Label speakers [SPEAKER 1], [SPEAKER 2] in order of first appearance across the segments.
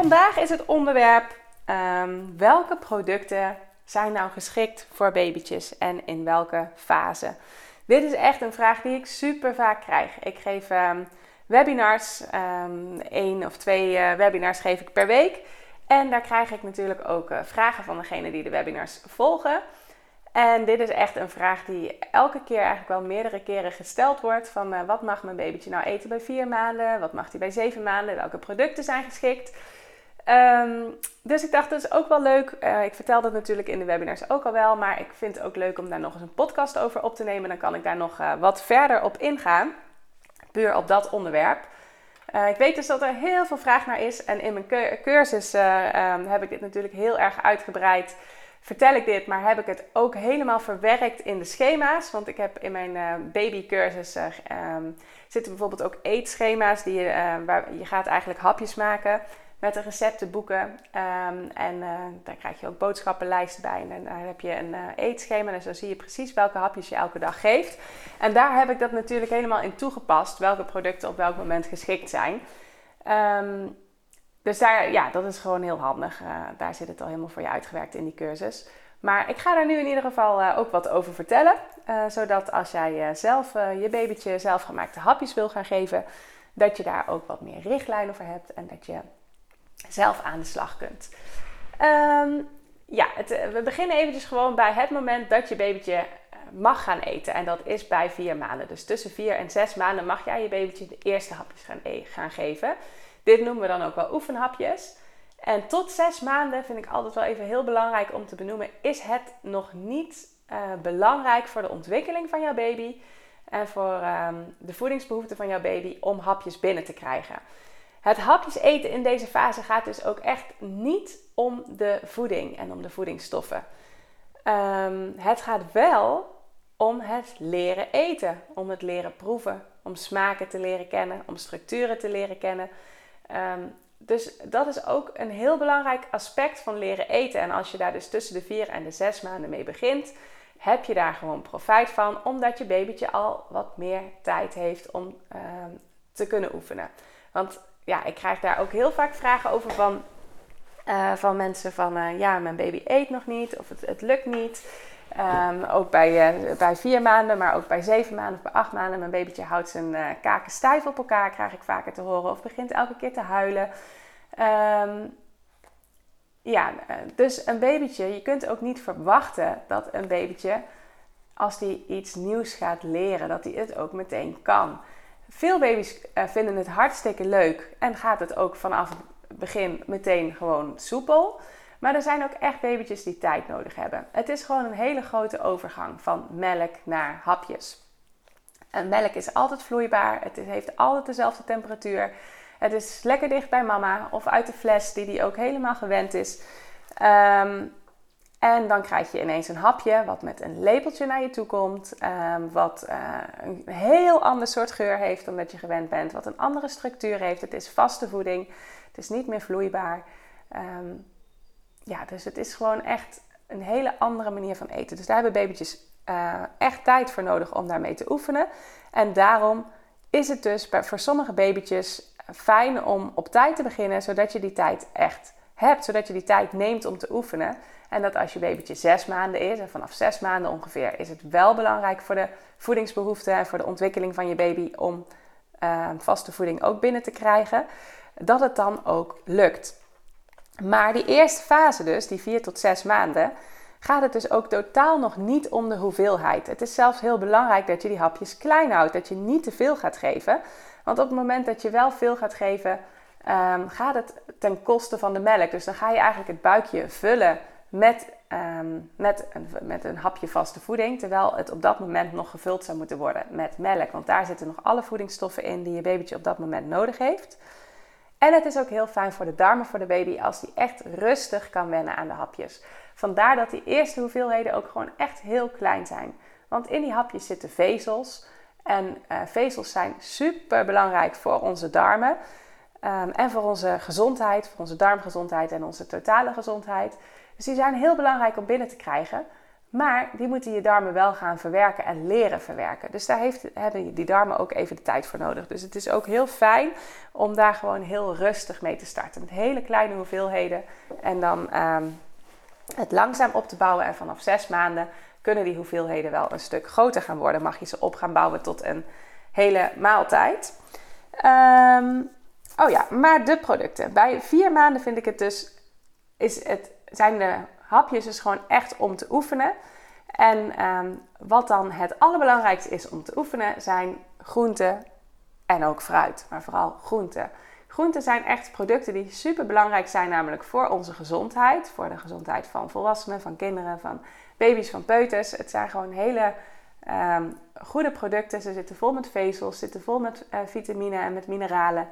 [SPEAKER 1] Vandaag is het onderwerp ehm, welke producten zijn nou geschikt voor babytjes en in welke fase. Dit is echt een vraag die ik super vaak krijg. Ik geef um, webinars, um, één of twee uh, webinars geef ik per week. En daar krijg ik natuurlijk ook uh, vragen van degene die de webinars volgen. En dit is echt een vraag die elke keer eigenlijk wel meerdere keren gesteld wordt. Van uh, wat mag mijn babytje nou eten bij vier maanden? Wat mag hij bij zeven maanden? Welke producten zijn geschikt? Um, dus ik dacht, dat is ook wel leuk. Uh, ik vertel dat natuurlijk in de webinars ook al wel. Maar ik vind het ook leuk om daar nog eens een podcast over op te nemen. Dan kan ik daar nog uh, wat verder op ingaan. Puur op dat onderwerp. Uh, ik weet dus dat er heel veel vraag naar is. En in mijn cursus um, heb ik dit natuurlijk heel erg uitgebreid. Vertel ik dit, maar heb ik het ook helemaal verwerkt in de schema's. Want ik heb in mijn babycursus um, zitten bijvoorbeeld ook eetschema's. Die waar je gaat eigenlijk hapjes maken met de receptenboeken. Um, en uh, daar krijg je ook boodschappenlijsten bij. En daar heb je een uh, eetschema. En zo zie je precies welke hapjes je elke dag geeft. En daar heb ik dat natuurlijk helemaal in toegepast. Welke producten op welk moment geschikt zijn. Um, dus daar, ja, dat is gewoon heel handig. Daar zit het al helemaal voor je uitgewerkt in die cursus. Maar ik ga daar nu in ieder geval ook wat over vertellen. zodat als jij zelf je babytje zelfgemaakte hapjes wil gaan geven... dat je daar ook wat meer richtlijnen voor hebt. En dat je zelf aan de slag kunt. Um, ja, het, eh, we beginnen eventjes gewoon bij het moment dat je babytje eh, mag gaan eten. En dat is bij vier maanden. Dus tussen vier en zes maanden mag jij je babytje de eerste hapjes gaan, e gaan geven. Dit noemen we dan ook wel oefenhapjes. En tot zes maanden vind ik altijd wel even heel belangrijk om te benoemen: is het nog niet uh, belangrijk voor de ontwikkeling van jouw baby en voor um, de voedingsbehoeften van jouw baby om hapjes binnen te krijgen? Het hapjes eten in deze fase gaat dus ook echt niet om de voeding en om de voedingsstoffen. Um, het gaat wel om het leren eten, om het leren proeven, om smaken te leren kennen, om structuren te leren kennen. Um, dus dat is ook een heel belangrijk aspect van leren eten. En als je daar dus tussen de vier en de zes maanden mee begint, heb je daar gewoon profijt van, omdat je babytje al wat meer tijd heeft om um, te kunnen oefenen. Want ja, ik krijg daar ook heel vaak vragen over van, uh, van mensen van uh, ja, mijn baby eet nog niet of het, het lukt niet. Um, ook bij, uh, bij vier maanden, maar ook bij zeven maanden of bij acht maanden. Mijn babytje houdt zijn kaken stijf op elkaar, krijg ik vaker te horen. Of begint elke keer te huilen. Um, ja, dus een babytje, je kunt ook niet verwachten dat een babytje, als die iets nieuws gaat leren, dat hij het ook meteen kan. Veel baby's uh, vinden het hartstikke leuk en gaat het ook vanaf het begin meteen gewoon soepel. Maar er zijn ook echt babytjes die tijd nodig hebben. Het is gewoon een hele grote overgang van melk naar hapjes. En melk is altijd vloeibaar, het heeft altijd dezelfde temperatuur. Het is lekker dicht bij mama of uit de fles die die ook helemaal gewend is. Um, en dan krijg je ineens een hapje wat met een lepeltje naar je toe komt. Um, wat uh, een heel ander soort geur heeft dan dat je gewend bent. Wat een andere structuur heeft. Het is vaste voeding. Het is niet meer vloeibaar. Um, ja, dus het is gewoon echt een hele andere manier van eten. Dus daar hebben babytjes uh, echt tijd voor nodig om daarmee te oefenen. En daarom is het dus voor sommige babytjes fijn om op tijd te beginnen, zodat je die tijd echt hebt, zodat je die tijd neemt om te oefenen. En dat als je babytje zes maanden is, en vanaf zes maanden ongeveer, is het wel belangrijk voor de voedingsbehoeften en voor de ontwikkeling van je baby om uh, vaste voeding ook binnen te krijgen, dat het dan ook lukt. Maar die eerste fase dus, die vier tot zes maanden, gaat het dus ook totaal nog niet om de hoeveelheid. Het is zelfs heel belangrijk dat je die hapjes klein houdt, dat je niet te veel gaat geven. Want op het moment dat je wel veel gaat geven, um, gaat het ten koste van de melk. Dus dan ga je eigenlijk het buikje vullen met, um, met, een, met een hapje vaste voeding. Terwijl het op dat moment nog gevuld zou moeten worden met melk. Want daar zitten nog alle voedingsstoffen in die je babytje op dat moment nodig heeft. En het is ook heel fijn voor de darmen voor de baby als die echt rustig kan wennen aan de hapjes. Vandaar dat die eerste hoeveelheden ook gewoon echt heel klein zijn. Want in die hapjes zitten vezels. En uh, vezels zijn super belangrijk voor onze darmen. Um, en voor onze gezondheid, voor onze darmgezondheid en onze totale gezondheid. Dus die zijn heel belangrijk om binnen te krijgen. Maar die moeten je darmen wel gaan verwerken en leren verwerken. Dus daar heeft, hebben die darmen ook even de tijd voor nodig. Dus het is ook heel fijn om daar gewoon heel rustig mee te starten. Met hele kleine hoeveelheden. En dan um, het langzaam op te bouwen. En vanaf zes maanden kunnen die hoeveelheden wel een stuk groter gaan worden. Mag je ze op gaan bouwen tot een hele maaltijd. Um, oh ja, maar de producten. Bij vier maanden vind ik het dus, is het, zijn de hapjes dus gewoon echt om te oefenen. En um, wat dan het allerbelangrijkste is om te oefenen, zijn groenten en ook fruit. Maar vooral groenten. Groenten zijn echt producten die super belangrijk zijn, namelijk voor onze gezondheid. Voor de gezondheid van volwassenen, van kinderen, van baby's, van peuters. Het zijn gewoon hele um, goede producten. Ze zitten vol met vezels, zitten vol met uh, vitamine en met mineralen.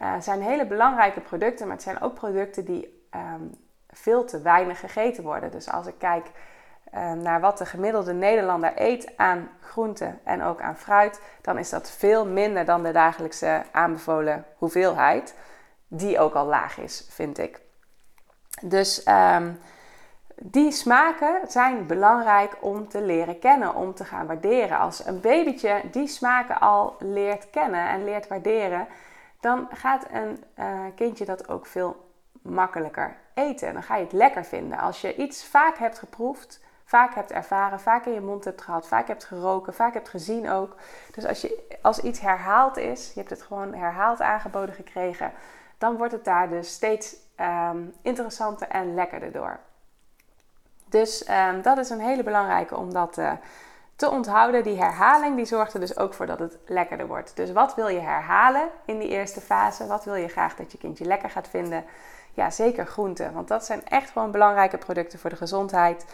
[SPEAKER 1] Uh, zijn hele belangrijke producten, maar het zijn ook producten die um, veel te weinig gegeten worden. Dus als ik kijk uh, naar wat de gemiddelde Nederlander eet aan groenten en ook aan fruit, dan is dat veel minder dan de dagelijkse aanbevolen hoeveelheid, die ook al laag is, vind ik. Dus um, die smaken zijn belangrijk om te leren kennen, om te gaan waarderen. Als een babytje die smaken al leert kennen en leert waarderen, dan gaat een uh, kindje dat ook veel makkelijker eten. Dan ga je het lekker vinden. Als je iets vaak hebt geproefd, vaak hebt ervaren, vaak in je mond hebt gehad, vaak hebt geroken, vaak hebt gezien ook. Dus als, je, als iets herhaald is, je hebt het gewoon herhaald aangeboden gekregen, dan wordt het daar dus steeds um, interessanter en lekkerder door. Dus um, dat is een hele belangrijke om dat uh, te onthouden. Die herhaling die zorgt er dus ook voor dat het lekkerder wordt. Dus wat wil je herhalen in die eerste fase? Wat wil je graag dat je kindje lekker gaat vinden? Ja, zeker groenten. Want dat zijn echt gewoon belangrijke producten voor de gezondheid.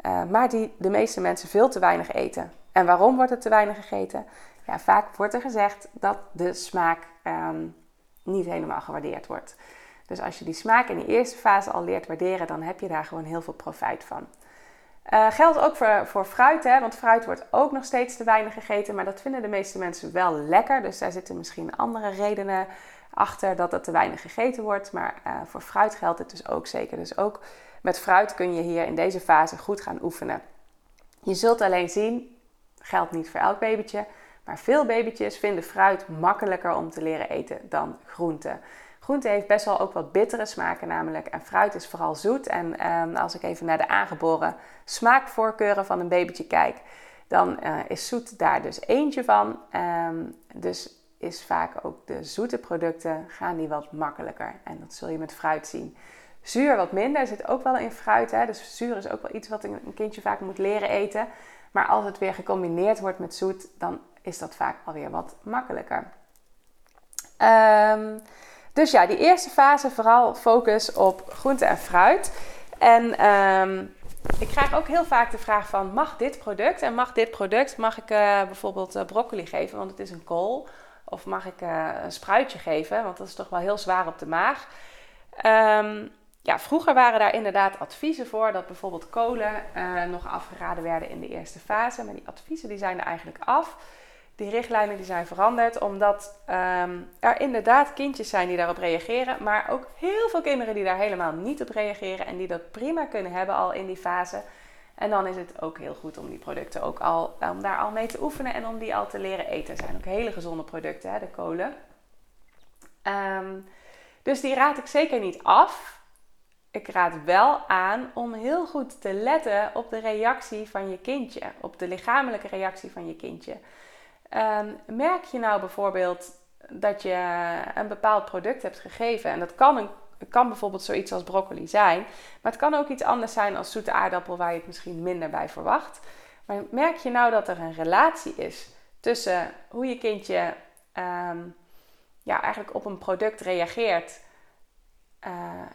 [SPEAKER 1] Uh, maar die de meeste mensen veel te weinig eten. En waarom wordt er te weinig gegeten? Ja, vaak wordt er gezegd dat de smaak um, niet helemaal gewaardeerd wordt. Dus als je die smaak in die eerste fase al leert waarderen, dan heb je daar gewoon heel veel profijt van. Uh, geldt ook voor, voor fruit, hè? want fruit wordt ook nog steeds te weinig gegeten, maar dat vinden de meeste mensen wel lekker. Dus daar zitten misschien andere redenen achter dat het te weinig gegeten wordt. Maar uh, voor fruit geldt het dus ook zeker. Dus ook met fruit kun je hier in deze fase goed gaan oefenen. Je zult alleen zien, geldt niet voor elk babytje, maar veel babytjes vinden fruit makkelijker om te leren eten dan groenten. Groente heeft best wel ook wat bittere smaken namelijk. En fruit is vooral zoet. En um, als ik even naar de aangeboren smaakvoorkeuren van een babytje kijk, dan uh, is zoet daar dus eentje van. Um, dus is vaak ook de zoete producten gaan die wat makkelijker. En dat zul je met fruit zien. Zuur wat minder zit ook wel in fruit. Hè? Dus zuur is ook wel iets wat een kindje vaak moet leren eten. Maar als het weer gecombineerd wordt met zoet, dan is dat vaak alweer wat makkelijker. Um, dus ja, die eerste fase vooral focus op groente en fruit. En um, ik krijg ook heel vaak de vraag van, mag dit product en mag dit product, mag ik uh, bijvoorbeeld uh, broccoli geven, want het is een kool. Of mag ik uh, een spruitje geven, want dat is toch wel heel zwaar op de maag. Um, ja, vroeger waren daar inderdaad adviezen voor dat bijvoorbeeld kolen nog afgeraden werden in de eerste fase. Maar die adviezen die zijn er eigenlijk af die richtlijnen die zijn veranderd omdat um, er inderdaad kindjes zijn die daarop reageren, maar ook heel veel kinderen die daar helemaal niet op reageren en die dat prima kunnen hebben al in die fase. En dan is het ook heel goed om die producten ook al, om daar al mee te oefenen en om die al te leren eten. Het zijn ook hele gezonde producten, hè, de kolen. Um, dus die raad ik zeker niet af. Ik raad wel aan om heel goed te letten op de reactie van je kindje, op de lichamelijke reactie van je kindje. Um, merk je nou bijvoorbeeld dat je een bepaald product hebt gegeven en dat kan, een, kan bijvoorbeeld zoiets als broccoli zijn, maar het kan ook iets anders zijn als zoete aardappel waar je het misschien minder bij verwacht. Maar merk je nou dat er een relatie is tussen hoe je kindje um, ja, eigenlijk op een product reageert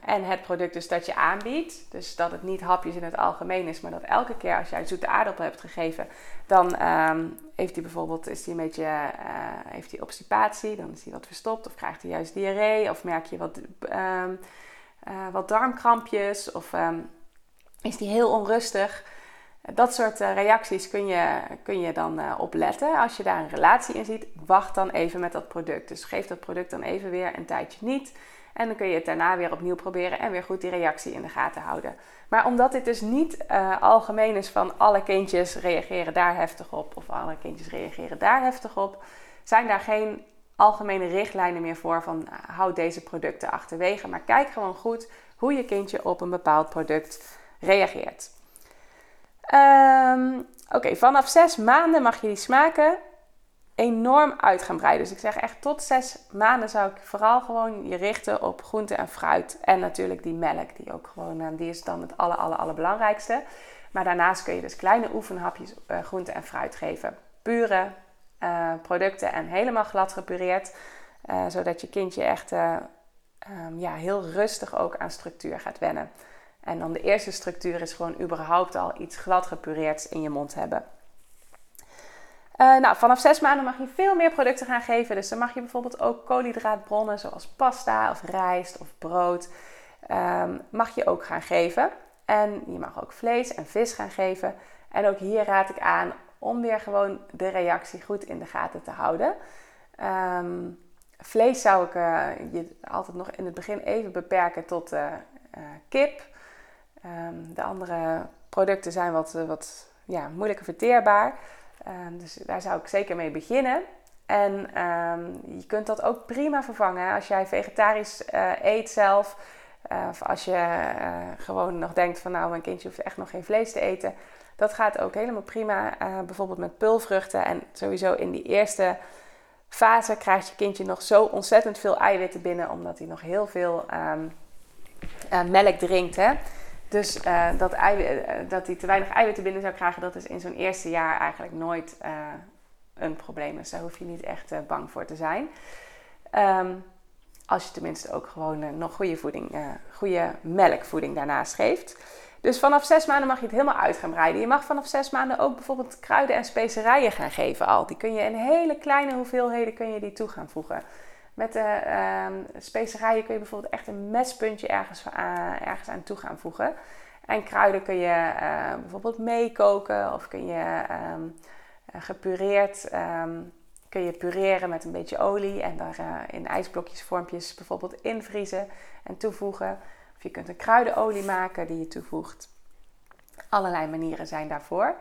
[SPEAKER 1] en het product dus dat je aanbiedt. Dus dat het niet hapjes in het algemeen is, maar dat elke keer als jij een zoete aardappel hebt gegeven, dan ehm, heeft hij bijvoorbeeld is hij een beetje uh, heeft hij obstipatie, dan is hij wat verstopt, of krijgt hij juist diarree, of merk je wat, um, wat darmkrampjes, of is hij heel onrustig. Dat soort reacties kun je, kun je dan op letten. Als je daar een relatie in ziet, wacht dan even met dat product. Dus geef dat product dan even weer een tijdje niet. En dan kun je het daarna weer opnieuw proberen en weer goed die reactie in de gaten houden. Maar omdat dit dus niet uh, algemeen is van alle kindjes reageren daar heftig op of alle kindjes reageren daar heftig op, zijn daar geen algemene richtlijnen meer voor van uh, houd deze producten achterwege. Maar kijk gewoon goed hoe je kindje op een bepaald product reageert. Um, Oké, vanaf zes maanden mag je die smaken enorm uit gaan breiden. Dus ik zeg echt tot zes maanden zou ik vooral gewoon je richten op groente en fruit. En natuurlijk die melk, die ook gewoon, eh, die is dan het aller, aller, allerbelangrijkste. Maar daarnaast kun je dus kleine oefenhapjes uh, groente en fruit geven. Pure uh, producten en helemaal glad gepureerd. Zodat je kindje echt um, ja, heel rustig ook aan structuur gaat wennen. En dan de eerste structuur is gewoon überhaupt al iets glad gepureerd in je mond hebben. Uh, nou, vanaf zes maanden mag je veel meer producten gaan geven. Dus dan mag je bijvoorbeeld ook koolhydraatbronnen zoals pasta of rijst of brood. Um, mag je ook gaan geven. En je mag ook vlees en vis gaan geven. En ook hier raad ik aan om weer gewoon de reactie goed in de gaten te houden. Um, vlees zou ik uh, je altijd nog in het begin even beperken tot uh, kip. Um, de andere producten zijn wat, wat ja, moeilijker verteerbaar. Ehm, dus daar zou ik zeker mee beginnen. En ehm, je kunt dat ook prima vervangen. Als jij vegetarisch uh, eet zelf, uh, of als je uh, gewoon nog denkt van nou, mijn kindje hoeft echt nog geen vlees te eten. Dat gaat ook helemaal prima. bijvoorbeeld met pulvruchten. En sowieso in die eerste fase krijgt je kindje nog zo ontzettend veel eiwitten binnen, omdat hij nog heel veel um, melk drinkt. Hè? Dus uh, dat, eiwit, uh, dat hij te weinig eiwitten binnen zou krijgen, dat is in zo'n eerste jaar eigenlijk nooit uh, een probleem. Dus daar hoef je niet echt bang voor te zijn. Um, als je tenminste ook gewoon nog goede voeding, goede melkvoeding daarnaast geeft. Dus vanaf zes maanden mag je het helemaal uit gaan breiden. Je mag vanaf zes maanden ook bijvoorbeeld kruiden en specerijen gaan geven al. Die kun je in hele kleine hoeveelheden kun je die toe gaan voegen. Met de uh, specerijen kun je bijvoorbeeld echt een mespuntje ergens, uh, ergens aan toe gaan voegen. En kruiden kun je uh, bijvoorbeeld meekoken of kun je um, gepureerd kun je pureren met een beetje olie en daar uh, in ijsblokjes vormpjes bijvoorbeeld invriezen en toevoegen. Of je kunt een kruidenolie maken die je toevoegt. Allerlei manieren zijn daarvoor.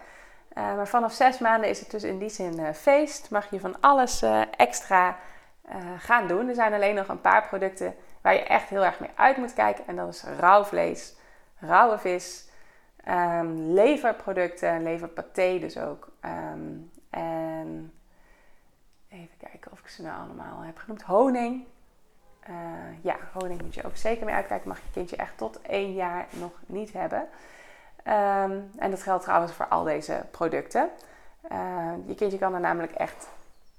[SPEAKER 1] maar vanaf zes maanden is het dus in die zin feest. Mag je van alles extra gaan doen. Er zijn alleen nog een paar producten waar je echt heel erg mee uit moet kijken. En dat is rauw vlees, rauwe vis, um, leverproducten, leverpaté dus ook. Um, en even kijken of ik ze nou allemaal heb genoemd. Honing. Uh, ja, honing moet je ook zeker mee uitkijken. Mag je kindje echt tot één jaar nog niet hebben. Um, en dat geldt trouwens voor al deze producten. Uh, je kindje kan er namelijk echt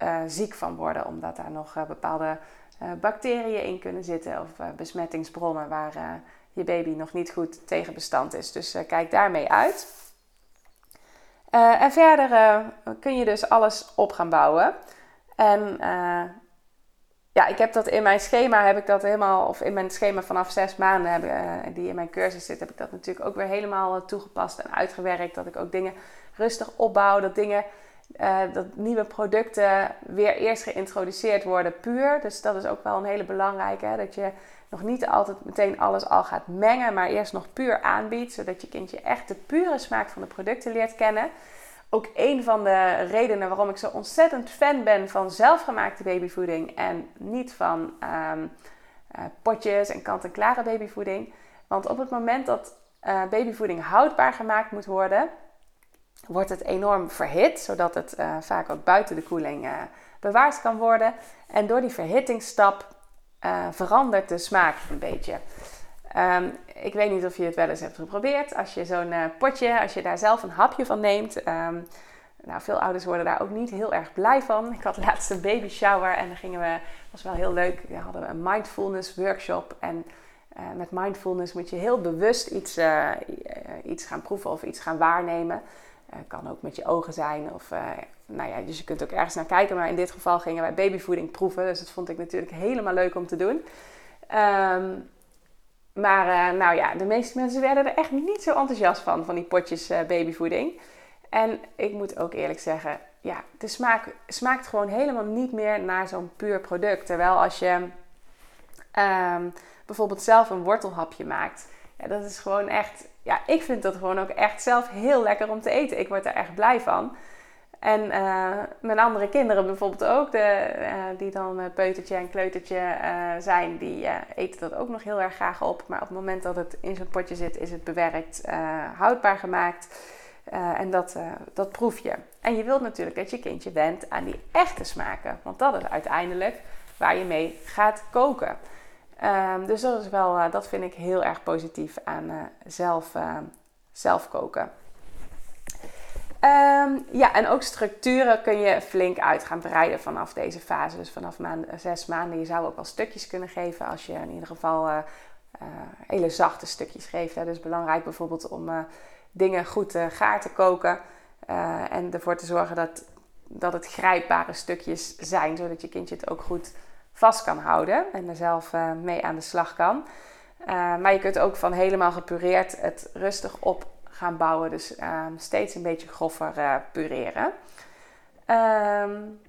[SPEAKER 1] uh, ziek van worden, omdat daar nog uh, bepaalde uh, bacteriën in kunnen zitten of besmettingsbronnen waar je baby nog niet goed tegen bestand is. Dus kijk daarmee uit. en verder kun je dus alles op gaan bouwen. En ja, ik heb dat in mijn schema, heb ik dat helemaal, of in mijn schema vanaf zes maanden, die in mijn cursus zit, heb ik dat natuurlijk ook weer helemaal toegepast en uitgewerkt. Dat ik ook dingen rustig opbouw, dat dingen uh, dat nieuwe producten weer eerst geïntroduceerd worden puur. Dus dat is ook wel een hele belangrijke. Hè? Dat je nog niet altijd meteen alles al gaat mengen, maar eerst nog puur aanbiedt. Zodat je kindje echt de pure smaak van de producten leert kennen. Ook een van de redenen waarom ik zo ontzettend fan ben van zelfgemaakte babyvoeding en niet van um, uh, potjes en kant-en-klare babyvoeding. Want op het moment dat uh, babyvoeding houdbaar gemaakt moet worden, wordt het enorm verhit, zodat het uh, vaak ook buiten de koeling uh, bewaard kan worden. En door die verhittingsstap uh, verandert de smaak een beetje. Um, ik weet niet of je het wel eens hebt geprobeerd. Als je zo'n potje, als je daar zelf een hapje van neemt. Um, nou, veel ouders worden daar ook niet heel erg blij van. Ik had laatst een baby shower en dan gingen we, was wel heel leuk. We hadden een mindfulness workshop en met mindfulness moet je heel bewust iets, iets gaan proeven of iets gaan waarnemen. Kan ook met je ogen zijn. Of, nou ja, dus je kunt ook ergens naar kijken. Maar in dit geval gingen wij babyvoeding proeven. Dus dat vond ik natuurlijk helemaal leuk om te doen. Ehm, maar nou ja, de meeste mensen werden er echt niet zo enthousiast van, van die potjes babyvoeding. En ik moet ook eerlijk zeggen, ja, de smaak smaakt gewoon helemaal niet meer naar zo'n puur product. Terwijl als je ehm, bijvoorbeeld zelf een wortelhapje maakt, ja, dat is gewoon echt, ja, ik vind dat gewoon ook echt zelf heel lekker om te eten. Ik word er echt blij van. En uh, mijn andere kinderen bijvoorbeeld ook, de, uh, die dan uh, peutertje en kleutertje zijn, die eten dat ook nog heel erg graag op. Maar op het moment dat het in zo'n potje zit, is het bewerkt, houdbaar gemaakt. En dat, dat proef je. En je wilt natuurlijk dat je kindje went aan die echte smaken. Want dat is uiteindelijk waar je mee gaat koken. Um, dus dat, is wel, uh, dat vind ik heel erg positief aan zelf, zelf koken. Um, ja, en ook structuren kun je flink uit gaan breiden vanaf deze fase. Dus vanaf maand, zes maanden. Je zou ook al stukjes kunnen geven als je in ieder geval hele zachte stukjes geeft. Hè. Dus belangrijk bijvoorbeeld om dingen goed uh, gaar te koken. Uh, en ervoor te zorgen dat, dat het grijpbare stukjes zijn, zodat je kindje het ook goed vast kan houden en er zelf uh, mee aan de slag kan. maar je kunt ook van helemaal gepureerd het rustig op gaan bouwen. Dus ehm, steeds een beetje groffer pureren. Um,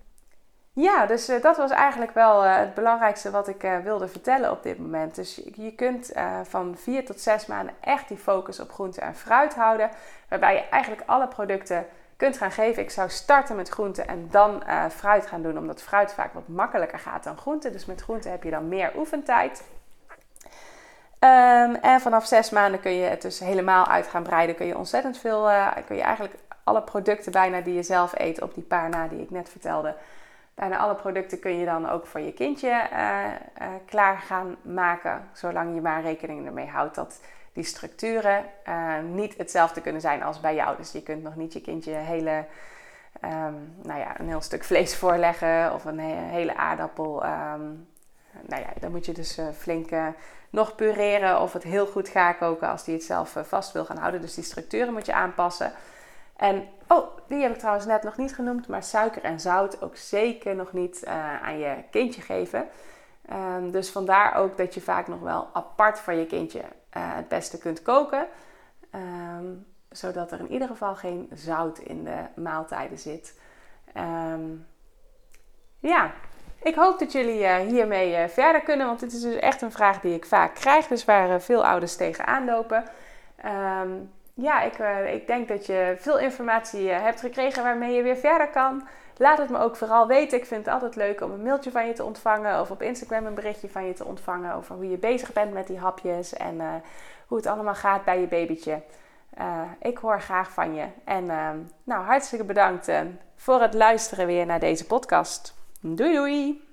[SPEAKER 1] ja, dus dat was eigenlijk wel het belangrijkste wat ik wilde vertellen op dit moment. Dus je, je kunt van vier tot zes maanden echt die focus op groente en fruit houden. Waarbij je eigenlijk alle producten kunt gaan geven. Ik zou starten met groente en dan fruit gaan doen. Omdat fruit vaak wat makkelijker gaat dan groente. Dus met groente heb je dan meer oefentijd. Um, en vanaf zes maanden kun je het dus helemaal uit gaan breiden. Kun je ontzettend veel, kun je eigenlijk alle producten bijna die je zelf eet op die paar na die ik net vertelde Bijna alle producten kun je dan ook voor je kindje uh, klaar gaan maken. Zolang je maar rekening ermee houdt dat die structuren uh, niet hetzelfde kunnen zijn als bij jou. Dus je kunt nog niet je kindje hele, um, nou ja, een heel stuk vlees voorleggen of een hele aardappel. Um, nou ja, dan moet je dus flink nog pureren of het heel goed gaan koken als die het zelf vast wil gaan houden. Dus die structuren moet je aanpassen. En, oh, die heb ik trouwens net nog niet genoemd, maar suiker en zout ook zeker nog niet aan je kindje geven. Um, dus vandaar ook dat je vaak nog wel apart voor je kindje uh, het beste kunt koken. Um, zodat er in ieder geval geen zout in de maaltijden zit. Um, ja, ik hoop dat jullie uh, hiermee verder kunnen, want dit is dus echt een vraag die ik vaak krijg. Dus waar veel ouders tegenaan lopen. Um, ja, ik, ik denk dat je veel informatie hebt gekregen waarmee je weer verder kan. Laat het me ook vooral weten. Ik vind het altijd leuk om een mailtje van je te ontvangen of op Instagram een berichtje van je te ontvangen over hoe je bezig bent met die hapjes en uh, hoe het allemaal gaat bij je babytje. ik hoor graag van je. En ehm, nou, hartstikke bedankt voor het luisteren weer naar deze podcast. Doei doei!